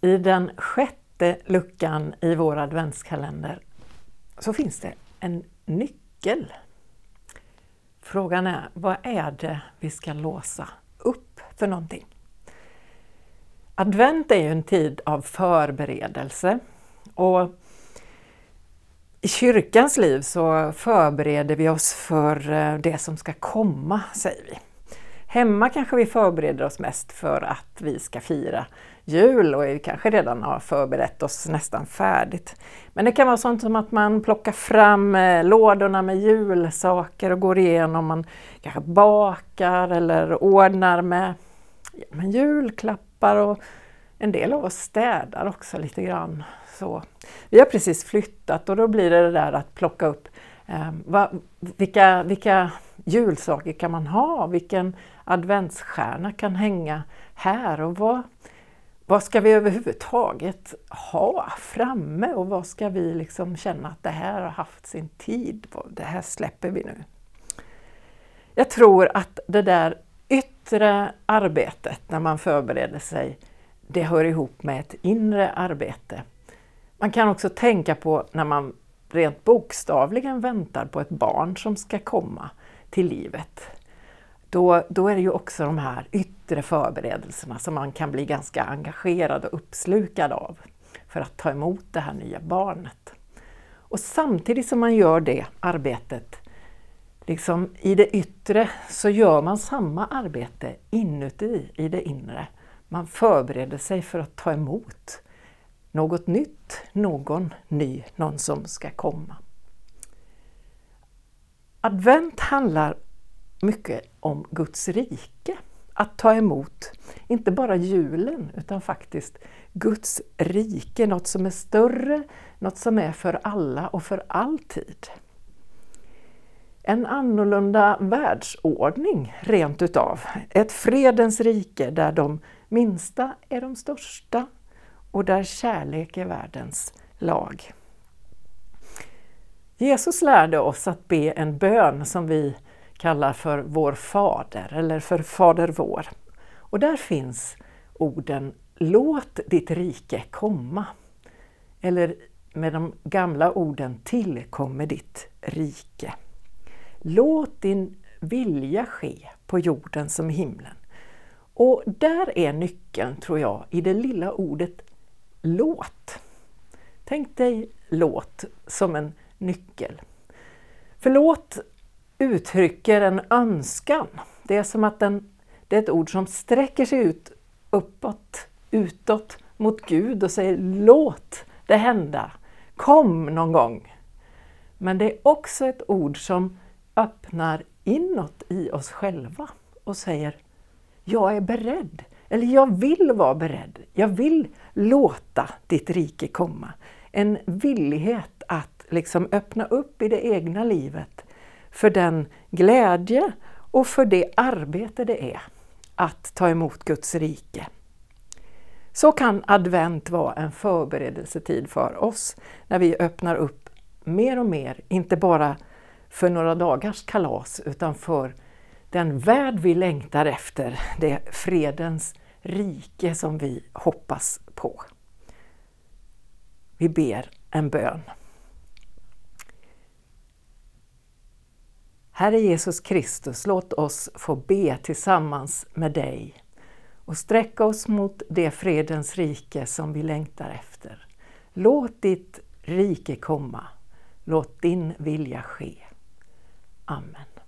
I den sjätte luckan i vår adventskalender så finns det en nyckel. Frågan är, vad är det vi ska låsa upp för någonting? Advent är ju en tid av förberedelse och i kyrkans liv så förbereder vi oss för eh, det som ska komma, säger vi. Hemma kanske vi förbereder oss mest för att vi ska fira jul och vi kanske redan har förberett oss nästan färdigt. Men det kan vara sånt som att man plockar fram eh, lådorna med julsaker och går igenom, man kanske bakar eller ordnar med, ja, med julklappar och en del av oss städar också lite grann. Så. Vi har precis flyttat och då blir det det där att plocka upp Ehm, va, vilka, vilka julsaker kan man ha? Vilken adventsstjärna kan hänga här? Och vad, vad ska vi överhuvudtaget ha framme och vad ska vi liksom känna att det här har haft sin tid? Det här släpper vi nu. Jag tror att det där yttre arbetet när man förbereder sig, det hör ihop med ett inre arbete. Man kan också tänka på när man rent bokstavligen väntar på ett barn som ska komma till livet. Då, då är det ju också de här yttre förberedelserna som man kan bli ganska engagerad och uppslukad av för att ta emot det här nya barnet. Och samtidigt som man gör det arbetet, liksom i det yttre, så gör man samma arbete inuti, i det inre. Man förbereder sig för att ta emot något nytt, någon ny, någon som ska komma. Advent handlar mycket om Guds rike. Att ta emot, inte bara julen, utan faktiskt Guds rike, något som är större, något som är för alla och för alltid. En annorlunda världsordning rent utav. Ett fredens rike där de minsta är de största och där kärlek är världens lag. Jesus lärde oss att be en bön som vi kallar för Vår Fader eller för Fader vår. Och där finns orden Låt ditt rike komma. Eller med de gamla orden Tillkommer ditt rike. Låt din vilja ske på jorden som i himlen. Och där är nyckeln, tror jag, i det lilla ordet låt. Tänk dig låt som en nyckel. För låt uttrycker en önskan. Det är som att den, det är ett ord som sträcker sig ut uppåt, utåt mot Gud och säger låt det hända. Kom någon gång. Men det är också ett ord som öppnar inåt i oss själva och säger Jag är beredd, eller jag vill vara beredd. Jag vill låta ditt rike komma. En villighet att liksom öppna upp i det egna livet för den glädje och för det arbete det är att ta emot Guds rike. Så kan advent vara en förberedelsetid för oss när vi öppnar upp mer och mer, inte bara för några dagars kalas utan för den värld vi längtar efter, det fredens rike som vi hoppas på. Vi ber en bön. Herre Jesus Kristus, låt oss få be tillsammans med dig och sträcka oss mot det fredens rike som vi längtar efter. Låt ditt rike komma. Låt din vilja ske. Amen.